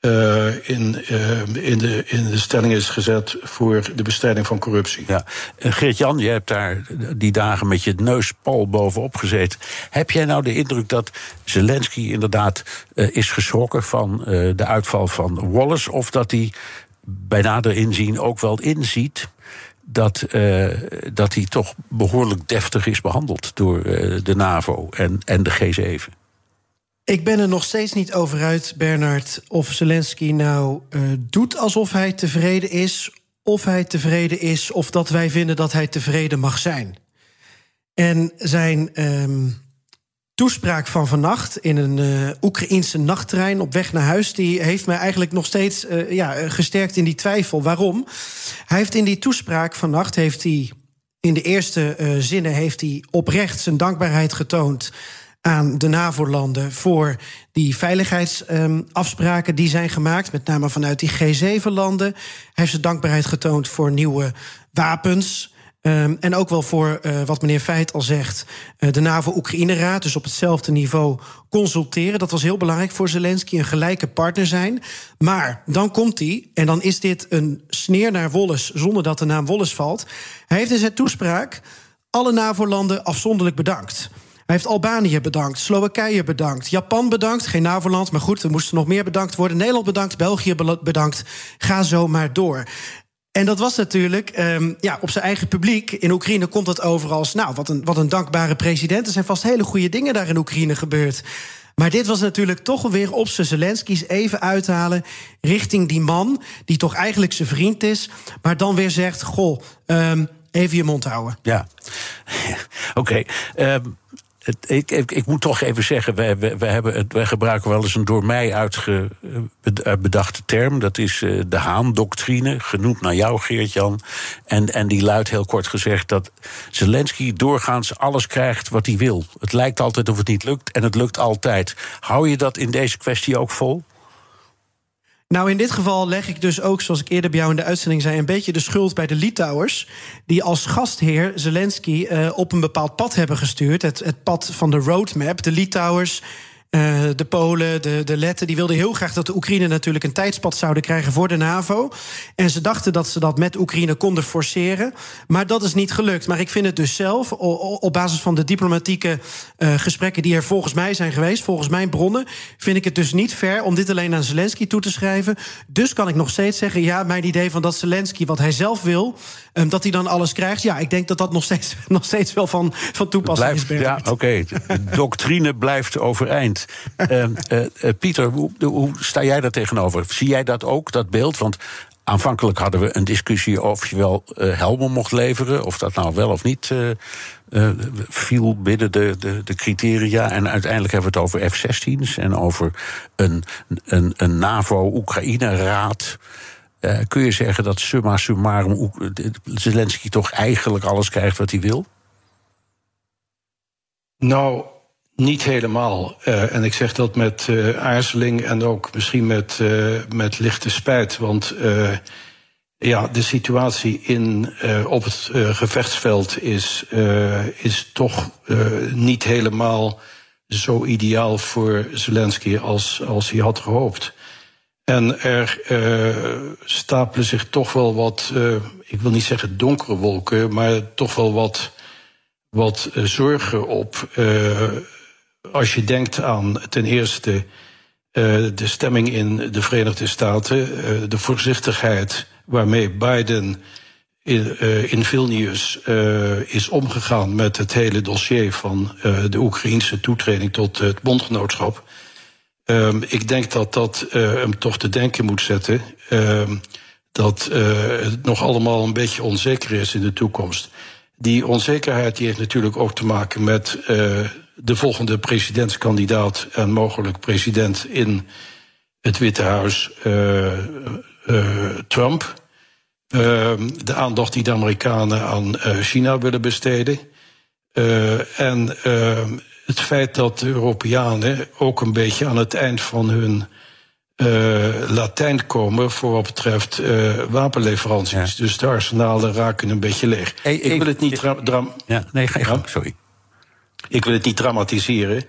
uh, in, uh, in, de, in de stelling is gezet voor de bestrijding van corruptie. Ja. Geert-Jan, je hebt daar die dagen met je neus pal bovenop gezeten. Heb jij nou de indruk dat Zelensky inderdaad is geschrokken van de uitval van Wallace? Of dat hij bij nader inzien ook wel inziet dat, uh, dat hij toch behoorlijk deftig is behandeld door uh, de NAVO en, en de G7. Ik ben er nog steeds niet over uit, Bernard, of Zelensky nou uh, doet alsof hij tevreden is, of hij tevreden is, of dat wij vinden dat hij tevreden mag zijn. En zijn um, toespraak van vannacht in een uh, Oekraïense nachttrein op weg naar huis, die heeft mij eigenlijk nog steeds uh, ja, gesterkt in die twijfel. Waarom? Hij heeft in die toespraak vannacht heeft hij in de eerste zinnen heeft hij oprecht zijn dankbaarheid getoond aan de NAVO-landen voor die veiligheidsafspraken die zijn gemaakt, met name vanuit die G7-landen. Hij heeft zijn dankbaarheid getoond voor nieuwe wapens. Um, en ook wel voor uh, wat meneer Feit al zegt, uh, de NAVO-Oekraïne-raad, dus op hetzelfde niveau consulteren. Dat was heel belangrijk voor Zelensky, een gelijke partner zijn. Maar dan komt hij, en dan is dit een sneer naar Wolles, zonder dat de naam Wolles valt. Hij heeft in zijn toespraak alle NAVO-landen afzonderlijk bedankt. Hij heeft Albanië bedankt, Slowakije bedankt, Japan bedankt, geen NAVO-land, maar goed, er moesten nog meer bedankt worden. Nederland bedankt, België bedankt. Ga zo maar door. En dat was natuurlijk um, ja, op zijn eigen publiek. In Oekraïne komt dat over als, nou, wat een, wat een dankbare president. Er zijn vast hele goede dingen daar in Oekraïne gebeurd. Maar dit was natuurlijk toch weer op zijn Zelensky's even uithalen richting die man, die toch eigenlijk zijn vriend is, maar dan weer zegt: Goh, um, even je mond houden. Ja, *laughs* oké. Okay. Um, ik, ik, ik, moet toch even zeggen, wij, hebben, gebruiken wel eens een door mij uitgedachte eh, term. Dat is uh, de Haan-doctrine, genoemd naar jou, Geert-Jan. En, en die luidt heel kort gezegd dat Zelensky doorgaans alles krijgt wat hij wil. Het lijkt altijd of het niet lukt en het lukt altijd. Hou je dat in deze kwestie ook vol? Nou, in dit geval leg ik dus ook, zoals ik eerder bij jou in de uitzending zei, een beetje de schuld bij de Litouwers. Die als gastheer Zelensky uh, op een bepaald pad hebben gestuurd. Het, het pad van de roadmap. De Litouwers uh, de Polen, de, de Letten, die wilden heel graag dat de Oekraïne natuurlijk een tijdspad zouden krijgen voor de NAVO. En ze dachten dat ze dat met Oekraïne konden forceren. Maar dat is niet gelukt. Maar ik vind het dus zelf, op basis van de diplomatieke uh, gesprekken die er volgens mij zijn geweest, volgens mijn bronnen, vind ik het dus niet fair om dit alleen aan Zelensky toe te schrijven. Dus kan ik nog steeds zeggen, ja, mijn idee van dat Zelensky wat hij zelf wil, um, dat hij dan alles krijgt. Ja, ik denk dat dat nog steeds, *laughs* nog steeds wel van, van toepassing blijft, is. Ja, oké. Okay. De doctrine blijft overeind. Uh, *laughs* uh, Pieter, hoe, hoe, sta jij daar tegenover? Zie jij dat ook, dat beeld? Want aanvankelijk hadden we een discussie of je wel uh, helmen mocht leveren. Of dat nou wel of niet viel binnen de, de, de, criteria. En uiteindelijk hebben we het over F-16's en over een, een, een NAVO-Oekraïne-raad. kun je zeggen dat summa summarum Zelensky toch eigenlijk alles krijgt wat hij wil? Nou, niet helemaal. Uh, en ik zeg dat met uh, aarzeling en ook misschien met, uh, met lichte spijt. Want ja, de situatie in, op het gevechtsveld is, is toch niet helemaal zo ideaal voor Zelensky als, als hij had gehoopt. En er stapelen zich toch wel wat, ik wil niet zeggen donkere wolken, maar toch wel wat, wat zorgen op. als je denkt aan ten eerste de stemming in de Verenigde Staten, de voorzichtigheid waarmee Biden in, uh, in Vilnius is omgegaan met het hele dossier van de Oekraïnse toetreding tot het bondgenootschap. Um, ik denk dat dat hem toch te denken moet zetten. Um, dat het nog allemaal een beetje onzeker is in de toekomst. Die onzekerheid die heeft natuurlijk ook te maken met de volgende presidentskandidaat en mogelijk president in het Witte Huis, Trump. Ehm, de aandacht die de Amerikanen aan eh, China willen besteden. Eh, en ehm, het feit dat de Europeanen ook een beetje aan het eind van hun Latijn komen voor wat betreft uh, wapenleveranties. Dus de arsenalen raken een beetje leeg. ik wil het niet ja, nee, ga je gang, sorry. Ik wil het niet dramatiseren.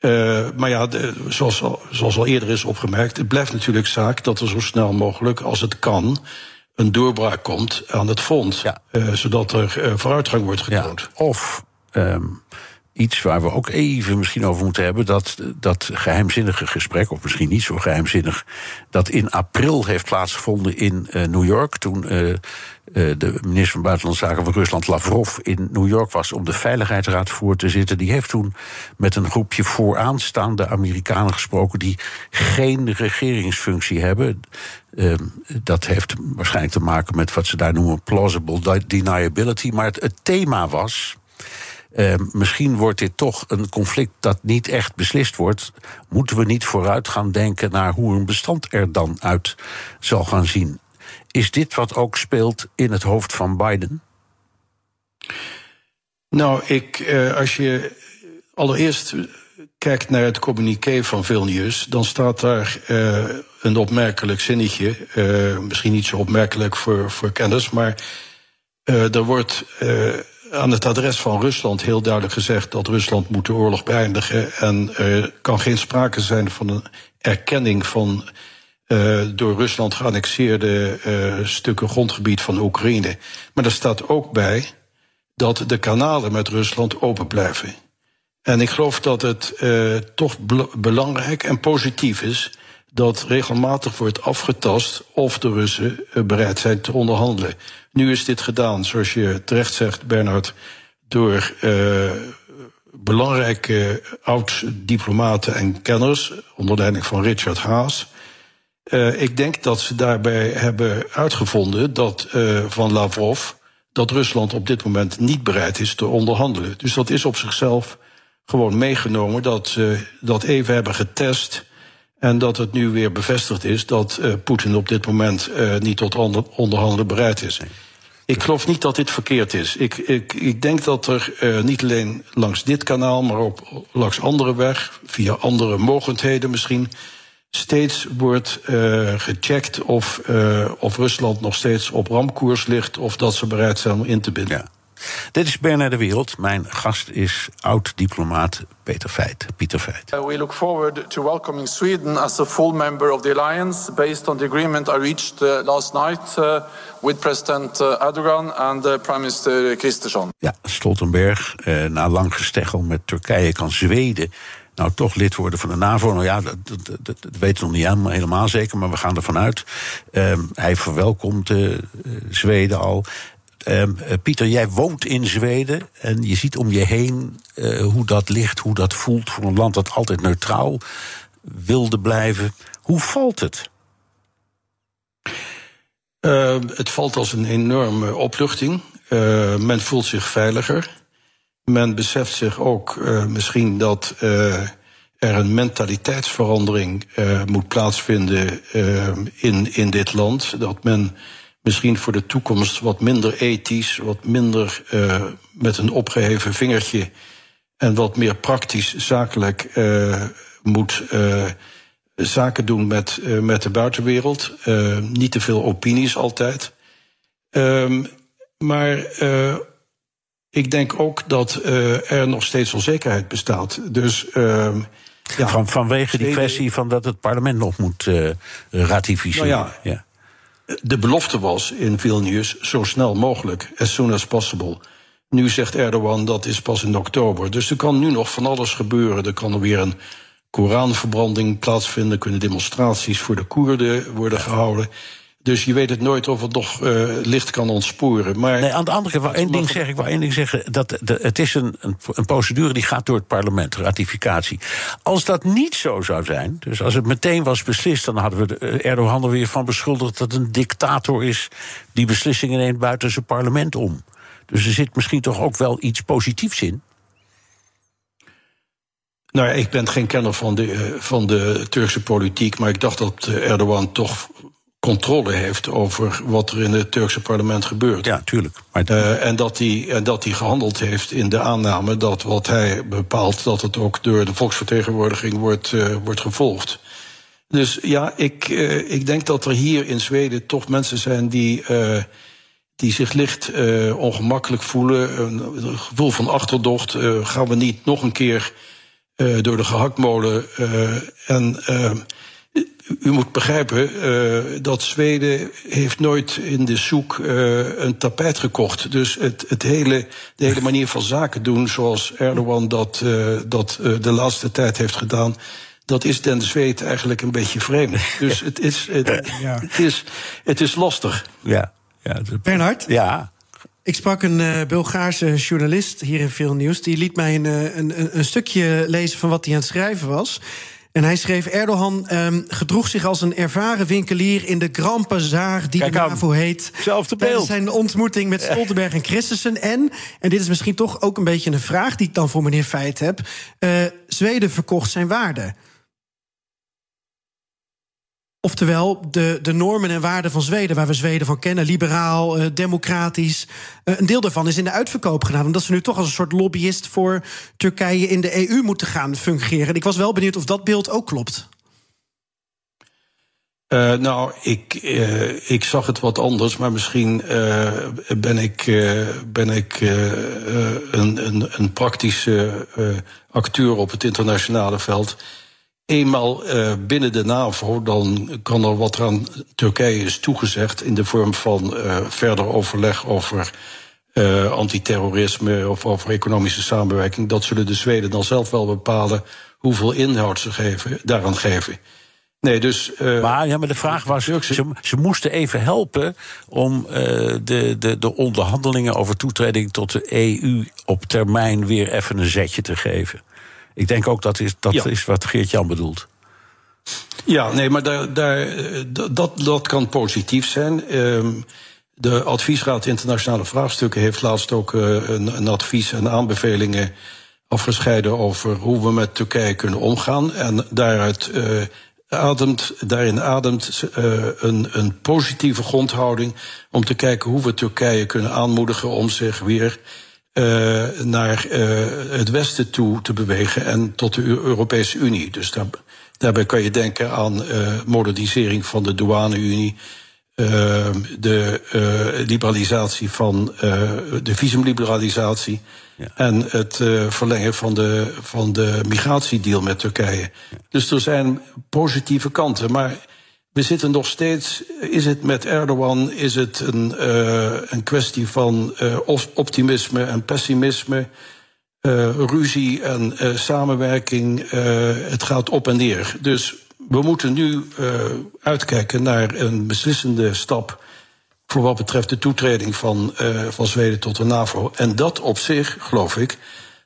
Uh, maar ja, de, zoals, zoals al eerder is opgemerkt, het blijft natuurlijk zaak dat er zo snel mogelijk, als het kan, een doorbraak komt aan het fonds. Uh, zodat er uh, vooruitgang wordt getoond. Ja, of um, iets waar we ook even misschien over moeten hebben. Dat, dat geheimzinnige gesprek, of misschien niet zo geheimzinnig. dat in april heeft plaatsgevonden in uh, New York. Toen uh, de minister van Buitenlandse Zaken van Rusland, Lavrov, in New York was om de Veiligheidsraad voor te zitten. Die heeft toen met een groepje vooraanstaande Amerikanen gesproken. die geen regeringsfunctie hebben. Uh, dat heeft waarschijnlijk te maken met wat ze daar noemen plausible deniability. Maar het thema was. Uh, misschien wordt dit toch een conflict dat niet echt beslist wordt. Moeten we niet vooruit gaan denken naar hoe een bestand er dan uit zal gaan zien? Is dit wat ook speelt in het hoofd van Biden? Nou, ik, uh, als je allereerst kijkt naar het communiqué van Vilnius, dan staat daar uh, een opmerkelijk zinnetje. Misschien niet zo opmerkelijk voor, voor kennis, maar uh, er wordt aan het adres van Rusland heel duidelijk gezegd dat Rusland moet de oorlog beëindigen. En er kan geen sprake zijn van een erkenning van uh, door Rusland geannexeerde uh, stukken grondgebied van Oekraïne. Maar er staat ook bij dat de kanalen met Rusland open blijven. En ik geloof dat het uh, toch belangrijk en positief is dat regelmatig wordt afgetast of de Russen bereid zijn te onderhandelen. Nu is dit gedaan, zoals je terecht zegt, Bernard, door uh, belangrijke oud-diplomaten en kenners, onder leiding van Richard Haas. Uh, ik denk dat ze daarbij hebben uitgevonden dat van Lavrov dat Rusland op dit moment niet bereid is te onderhandelen. Dus dat is op zichzelf gewoon meegenomen dat ze dat even hebben getest. En dat het nu weer bevestigd is dat uh, Poetin op dit moment uh, niet tot onderhandelen bereid is. Ik geloof niet dat dit verkeerd is. Ik, ik, ik denk dat er uh, niet alleen langs dit kanaal, maar ook langs andere weg, via andere mogendheden misschien, steeds wordt gecheckt of, of Rusland nog steeds op ramkoers ligt of dat ze bereid zijn om in te binden. Ja. Dit is Bernard de Wereld. Mijn gast is oud-diplomaat Peter Veit. Pieter Veit. Uh, we look forward to welcoming Sweden as a full member of the alliance based on the agreement I reached uh, last night uh, with President Erdogan and uh, Prime Minister Kristersson. Ja, Stoltenberg, na lang gesteggel met Turkije kan Zweden nou toch lid worden van de NAVO. Nou ja, dat, dat, dat, dat weten we nog niet helemaal, helemaal zeker, maar we gaan ervan uit. Um, hij verwelkomt uh, Zweden al. Um, uh, Pieter, jij woont in Zweden en je ziet om je heen uh, hoe dat ligt, hoe dat voelt voor een land dat altijd neutraal wilde blijven. Hoe valt het? Uh, het valt als een enorme opluchting. men voelt zich veiliger. Men beseft zich ook uh, misschien dat er een mentaliteitsverandering moet plaatsvinden in, in dit land. Dat men misschien voor de toekomst wat minder ethisch, wat minder met een opgeheven vingertje en wat meer praktisch zakelijk moet zaken doen met, met de buitenwereld. niet te veel opinies altijd. Ehm, maar ik denk ook dat er nog steeds onzekerheid bestaat. Dus uh, Van, vanwege die kwestie van dat het parlement nog moet ratificeren. Nou ja, ja, De belofte was in Vilnius zo snel mogelijk, as soon as possible. Nu zegt Erdogan dat is pas in oktober. Dus er kan nu nog van alles gebeuren. Er kan er weer een Koranverbranding plaatsvinden, kunnen demonstraties voor de Koerden worden gehouden. Dus je weet het nooit of het nog uh, licht kan ontsporen. Maar nee, aan de andere kant, één ding zeg ik, wel één ding zeggen. Dat de, het is een, een, een, procedure die gaat door het parlement, ratificatie. Als dat niet zo zou zijn, dus als het meteen was beslist, dan hadden we eh, Erdogan er weer van beschuldigd dat een dictator is die beslissingen neemt buiten zijn parlement om. Dus er zit misschien toch ook wel iets positiefs in. Nou ja, ik ben geen kenner van de, eh, van de Turkse politiek, maar ik dacht dat Erdogan toch controle heeft over wat er in het Turkse parlement gebeurt. Ja, tuurlijk. Maar... Uh, en, dat hij, en dat hij gehandeld heeft in de aanname dat wat hij bepaalt, dat het ook door de volksvertegenwoordiging wordt, uh, wordt gevolgd. Dus ja, ik, uh, ik denk dat er hier in Zweden toch mensen zijn die, die zich licht ongemakkelijk voelen. Een gevoel van achterdocht. gaan we niet nog een keer door de gehaktmolen en u moet begrijpen uh, dat Zweden heeft nooit in de zoek uh, een tapijt gekocht. Dus het, het hele, de hele manier van zaken doen, zoals Erdogan dat, uh, dat de laatste tijd heeft gedaan. Dat is den Zweed eigenlijk een beetje vreemd. Dus het is, het, ja. het is, het is lastig. Ja. ja Bernhard? Ja. Ik sprak een uh, Bulgaarse journalist hier in Veel Nieuws. Die liet mij een, een, een stukje lezen van wat hij aan het schrijven was. En hij schreef: Erdogan um, gedroeg zich als een ervaren winkelier in de Grand Bazaar, die Kijk de NAVO heet. Zelfde beeld. zijn ontmoeting met Stoltenberg en Christensen. En, en dit is misschien toch ook een beetje een vraag die ik dan voor meneer Feit heb: uh, Zweden verkocht zijn waarde. Oftewel, de, de normen en waarden van Zweden, waar we Zweden van kennen, liberaal, uh, democratisch. Uh, een deel daarvan is in de uitverkoop gedaan. Omdat ze nu toch als een soort lobbyist voor Turkije in de EU moeten gaan fungeren. ik was wel benieuwd of dat beeld ook klopt. Uh, nou, ik, ik zag het wat anders, maar misschien ben ik, ben ik een, een, een praktische acteur op het internationale veld eenmaal uh, binnen de NAVO, dan kan er wat er aan Turkije is toegezegd in de vorm van uh, verder overleg over uh, antiterrorisme of over economische samenwerking. Dat zullen de Zweden dan zelf wel bepalen hoeveel inhoud ze geven, daaraan geven. Nee, dus, uh, maar, ja, maar de vraag was, ze, ze moesten even helpen om uh, de, de, de onderhandelingen over toetreding tot de EU op termijn weer even een zetje te geven. Ik denk ook dat is, dat ja. is wat Geert-Jan bedoelt. Ja, nee, maar daar, daar, dat, dat kan positief zijn. Um, de Adviesraad Internationale Vraagstukken heeft laatst ook uh, een, een, advies en aanbevelingen afgescheiden over hoe we met Turkije kunnen omgaan. En daaruit uh, ademt, daarin ademt uh, een, een positieve grondhouding om te kijken hoe we Turkije kunnen aanmoedigen om zich weer uh, naar uh, het Westen toe te bewegen en tot de Europese Unie. Dus daar, daarbij kan je denken aan uh, modernisering van de douane-Unie. de liberalisatie van de visumliberalisatie. Ja. En het verlengen van de, van de migratiedeal met Turkije. Ja. Dus er zijn positieve kanten. Maar we zitten nog steeds. Is het met Erdogan is het een, uh, een kwestie van uh, optimisme en pessimisme, uh, ruzie en samenwerking? het gaat op en neer. Dus we moeten nu uitkijken naar een beslissende stap voor wat betreft de toetreding van, van Zweden tot de NAVO. En dat op zich, geloof ik,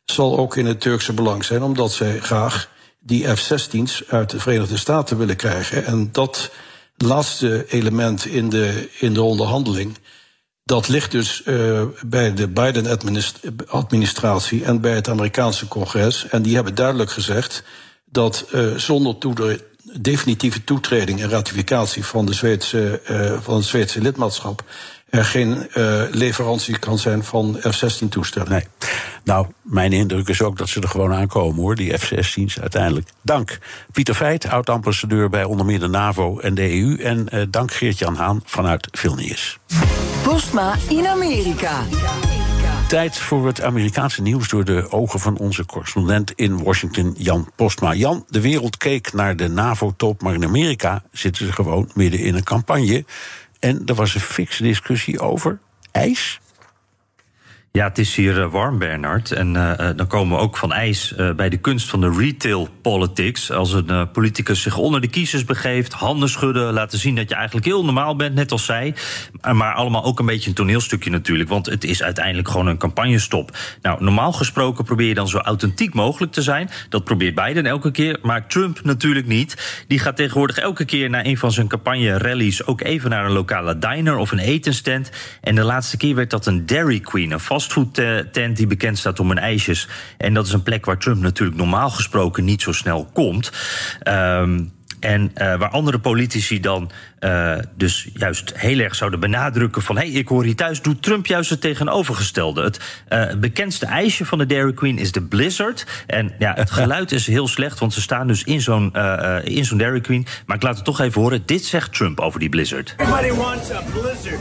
zal ook in het Turkse belang zijn, omdat zij graag die F-16's uit de Verenigde Staten willen krijgen. En dat laatste element in de, in de onderhandeling. Dat ligt dus uh, bij de Biden-administratie en bij het Amerikaanse congres. En die hebben duidelijk gezegd dat uh, zonder definitieve toetreding en ratificatie van, de Zweedse, uh, van het Zweedse lidmaatschap er geen uh, leverantie kan zijn van F-16-toestellen. Nee. Nou, mijn indruk is ook dat ze er gewoon aankomen, hoor, die F-16's uiteindelijk. Dank Pieter Feit, oud-ambassadeur bij onder meer de NAVO en de EU. En uh, dank Geert-Jan Haan vanuit Vilnius. Postma in Amerika. Tijd voor het Amerikaanse nieuws door de ogen van onze correspondent in Washington, Jan Postma. Jan, de wereld keek naar de NAVO-top, maar in Amerika zitten ze gewoon midden in een campagne. En er was een fikse discussie over ijs. Ja, het is hier uh, warm, Bernard. En uh, dan komen we ook van ijs bij de kunst van de retail politics. Als een politicus zich onder de kiezers begeeft, handen schudden, laten zien dat je eigenlijk heel normaal bent, net als zij. Maar allemaal ook een beetje een toneelstukje natuurlijk, want het is uiteindelijk gewoon een campagnestop. Nou, normaal gesproken probeer je dan zo authentiek mogelijk te zijn. Dat probeert Biden elke keer, maar Trump natuurlijk niet. Die gaat tegenwoordig elke keer na een van zijn campagne-rallies ook even naar een lokale diner of een etenstent. En de laatste keer werd dat een Dairy Queen, een fastfood-tent die bekend staat om hun ijsjes. En dat is een plek waar Trump natuurlijk normaal gesproken niet zo snel komt. Um, en uh, waar andere politici dan uh, dus juist heel erg zouden benadrukken van... hé, hey, ik hoor hier thuis, doet Trump juist het tegenovergestelde. Het uh, bekendste ijsje van de Dairy Queen is de Blizzard. En ja, het *laughs* geluid is heel slecht, want ze staan dus in zo'n in zo'n Dairy Queen. Maar ik laat het toch even horen. Dit zegt Trump over die Blizzard. Everybody wants a Blizzard.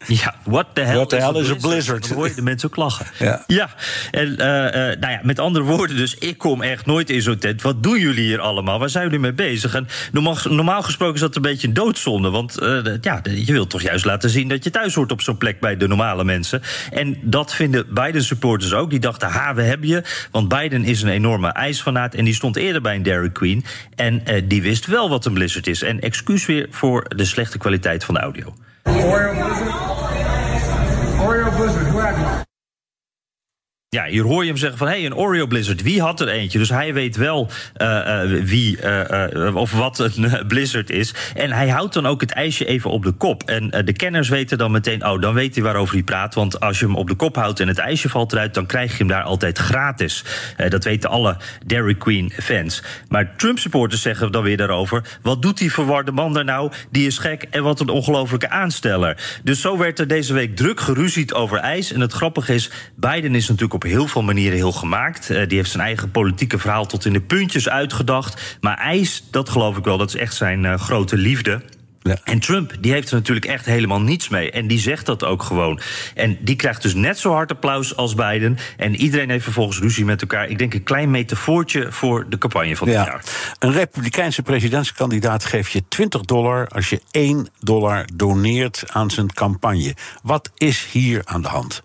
*laughs* Ja, what the hell, What the is, hell a is a blizzard? blizzard? Dan hoor je de mensen ook lachen. *laughs* Ja. Ja, en uh, uh, nou ja, met andere woorden dus, ik kom echt nooit in zo'n tent. Wat doen jullie hier allemaal? Waar zijn jullie mee bezig? En normaal, normaal gesproken is dat een beetje een doodzonde. Want uh, ja, je wilt toch juist laten zien dat je thuis hoort op zo'n plek bij de normale mensen. En dat vinden Biden-supporters ook. Die dachten, ha, we hebben je. Want Biden is een enorme ijsfanaat. En die stond eerder bij een Dairy Queen. En die wist wel wat een blizzard is. En excuus weer voor de slechte kwaliteit van de audio. Oreo Blizzard. Oreo Blizzard, who had one? Ja, hier hoor je hem zeggen van, hé, hey, een Oreo Blizzard, wie had er eentje? Dus hij weet wel uh, uh, wie uh, of wat een Blizzard is. En hij houdt dan ook het ijsje even op de kop. En de kenners weten dan meteen, oh, dan weet hij waarover hij praat. Want als je hem op de kop houdt en het ijsje valt eruit... dan krijg je hem daar altijd gratis. dat weten alle Dairy Queen fans. Maar Trump-supporters zeggen dan weer daarover... wat doet die verwarde man daar nou? Die is gek en wat een ongelofelijke aansteller. Dus zo werd er deze week druk geruzied over ijs. En het grappige is, Biden is natuurlijk op op heel veel manieren heel gemaakt. Uh, die heeft zijn eigen politieke verhaal tot in de puntjes uitgedacht. Maar ijs, dat geloof ik wel, dat is echt zijn uh, grote liefde. Ja. En Trump, die heeft er natuurlijk echt helemaal niets mee. En die zegt dat ook gewoon. En die krijgt dus net zo hard applaus als Biden. En iedereen heeft vervolgens ruzie met elkaar. Ik denk een klein metafoortje voor de campagne van dit Ja. jaar. Een republikeinse presidentskandidaat geeft je 20 dollar als je 1 dollar doneert aan zijn campagne. Wat is hier aan de hand?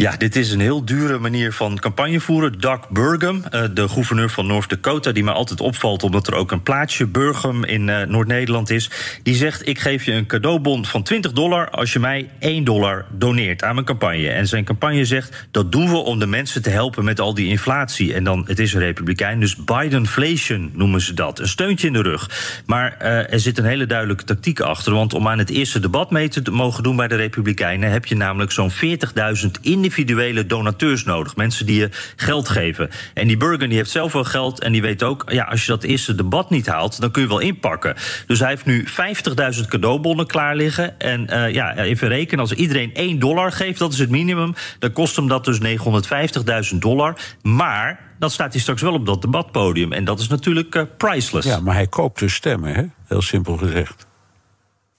Ja, dit is een heel dure manier van campagne voeren. Doug Burgum, uh, de gouverneur van North Dakota, die mij altijd opvalt omdat er ook een plaatsje Burgum in uh, Noord-Nederland is, die zegt: Ik geef je een cadeaubon van 20 dollar als je mij 1 dollar doneert aan mijn campagne. En zijn campagne zegt: Dat doen we om de mensen te helpen met al die inflatie. En dan, het is een republikein, dus Bidenflation noemen ze dat. Een steuntje in de rug. Maar uh, er zit een hele duidelijke tactiek achter. Want om aan het eerste debat mee te mogen doen bij de Republikeinen, heb je namelijk zo'n 40.000 individuen individuele donateurs nodig. Mensen die je geld geven. En die Burger die heeft zelf wel geld. En die weet ook, ja, als je dat eerste debat niet haalt, dan kun je wel inpakken. Dus hij heeft nu 50.000 cadeaubonnen klaar liggen. En uh, ja, even rekenen, als iedereen 1 dollar geeft, dat is het minimum. Dan kost hem dat dus 950.000 dollar. Maar dan staat hij straks wel op dat debatpodium. En dat is natuurlijk uh, priceless. Ja, maar hij koopt dus stemmen, hè? heel simpel gezegd.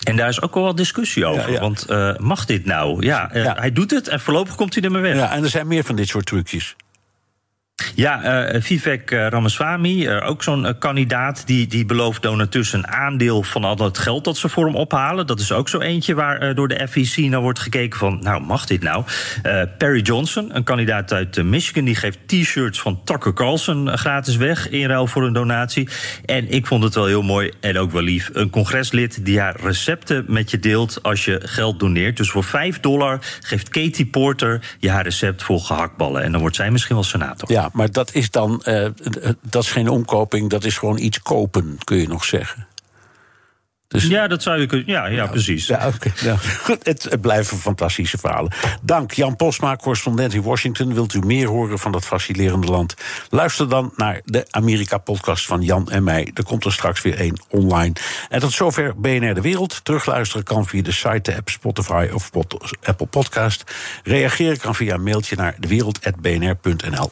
En daar is ook wel wat discussie over. Ja, ja. Want uh, mag dit nou? Ja, uh, hij doet het en voorlopig komt hij ermee weg. Ja, en er zijn meer van dit soort trucjes. Ja, uh, Vivek Ramaswamy, uh, ook zo'n kandidaat, die, die belooft donateurs een aandeel van al het geld dat ze voor hem ophalen. Dat is ook zo eentje waar door de FEC naar wordt gekeken van, nou, mag dit nou? Perry Johnson, een kandidaat uit Michigan, die geeft t-shirts van Tucker Carlson gratis weg in ruil voor een donatie. En ik vond het wel heel mooi en ook wel lief. Een congreslid die haar recepten met je deelt als je geld doneert. Dus voor 5 dollar geeft Katie Porter je haar recept voor gehaktballen. En dan wordt zij misschien wel senator. Ja, maar dat is dan, uh, dat is geen omkoping, dat is gewoon iets kopen, kun je nog zeggen. Dus, ja, dat zou je kunnen. Ja, ja, nou, precies. Ja, okay, goed, het, het, blijven fantastische verhalen. Dank, Jan Posma, correspondent in Washington. Wilt u meer horen van dat fascinerende land? Luister dan naar de Amerika-podcast van Jan en mij. Er komt er straks weer één online. En tot zover BNR De Wereld. Terugluisteren kan via de site, de app Spotify of Apple Podcast. Reageren kan via een mailtje naar dewereld.bnr.nl.